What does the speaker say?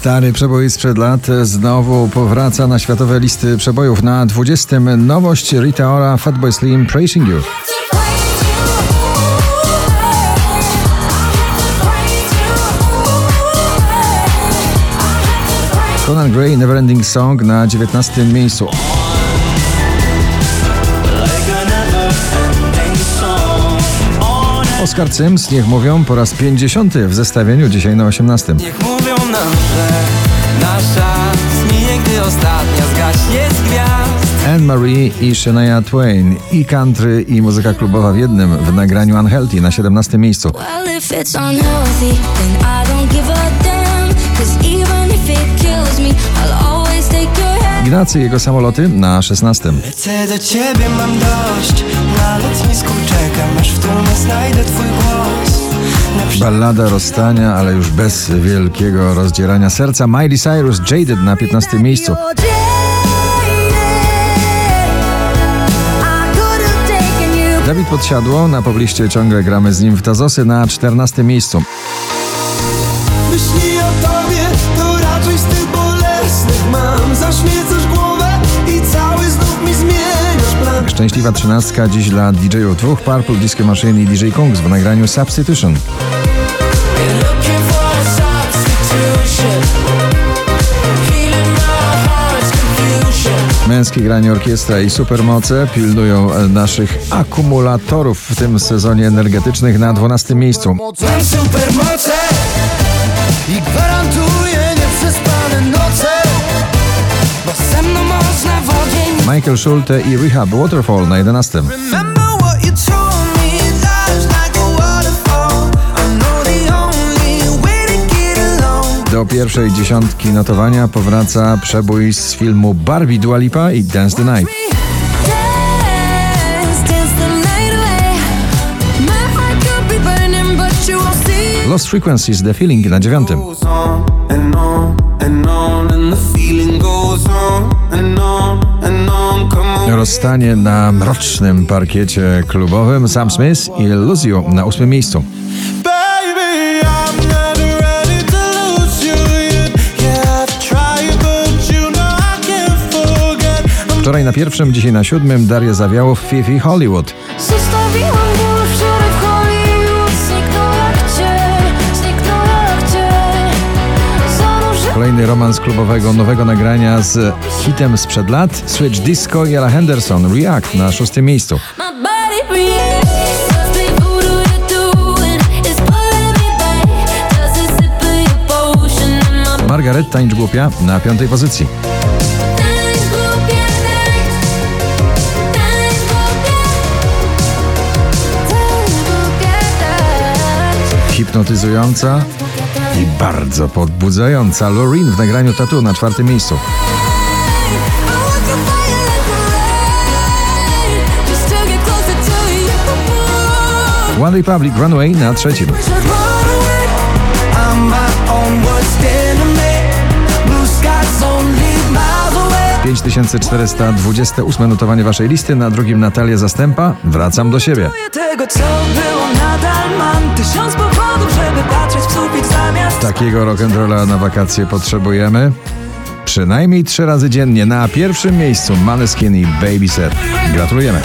Stary przebój sprzed lat znowu powraca na światowe listy przebojów. Na 20. nowość Rita Ora, Fatboy Slim, Praising You. Conan Gray, Neverending Song na 19. miejscu. Oskar Cyms, niech mówią, po raz 50 w zestawieniu, dzisiaj na 18. Niech mówią nam, że nasza zmije, gdy ostatnia zgaśnie z gwiazd. Anne Marie i Shania Twain i country i muzyka klubowa w jednym w nagraniu Unhealthy na 17 miejscu. Well, if it's unhealthy, then I don't give a damn. Cause even if it kills me, I'll always take your hand. Ignacy i jego samoloty na 16. Lecę do ciebie, mam dość. Na lotnisku czekam, znajdę twój głos. Ballada rozstania, ale już bez wielkiego rozdzierania serca. Miley Cyrus, Jaded na 15 miejscu. Dawid Podsiadło, na pobliście ciągle gramy z nim w Tazosy na 14 miejscu. Myśli Szczęśliwa trzynastka dziś dla DJ-ów dwóch, Purple, Disco Machine i DJ Kungs w nagraniu Substitution. Męskie granie orkiestra i supermoce pilnują e, naszych akumulatorów w tym sezonie energetycznych na 12 miejscu. Supermoce i gwarantuję nieprzespane noce, bo ze mną. Michael Schulte i Rehab Waterfall na 11. Remember what you told me, life's like a waterfall. I know the only way to get along. Do pierwszej dziesiątki notowania powraca przebój z filmu Barbie Dua Lipa i Dance the Night. Lost Frequencies The Feeling na dziewiątym. Rozstanie na mrocznym parkiecie klubowym Sam Smith i You na ósmym miejscu. Wczoraj na pierwszym, dzisiaj na siódmym Daria Zawiałow Fifi Hollywood. Kolejny romans klubowego nowego nagrania z hitem sprzed lat Switch Disco i Ella Henderson React na szóstym miejscu. Margaret Tańcz Głupia na piątej pozycji. Hipnotyzująca i bardzo podbudzająca Loreen w nagraniu Tattoo na czwartym miejscu. One Republic Runway na trzecim. 5428 notowanie waszej listy, na drugim Natalia Zastępa. Wracam do siebie. Tego, co było, nadal mam tysiąc powodów, żeby patrzeć w sufit zamiast Takiego rock'n'rolla na wakacje potrzebujemy. Przynajmniej trzy razy dziennie na pierwszym miejscu Maneskin i Baby Set. Gratulujemy.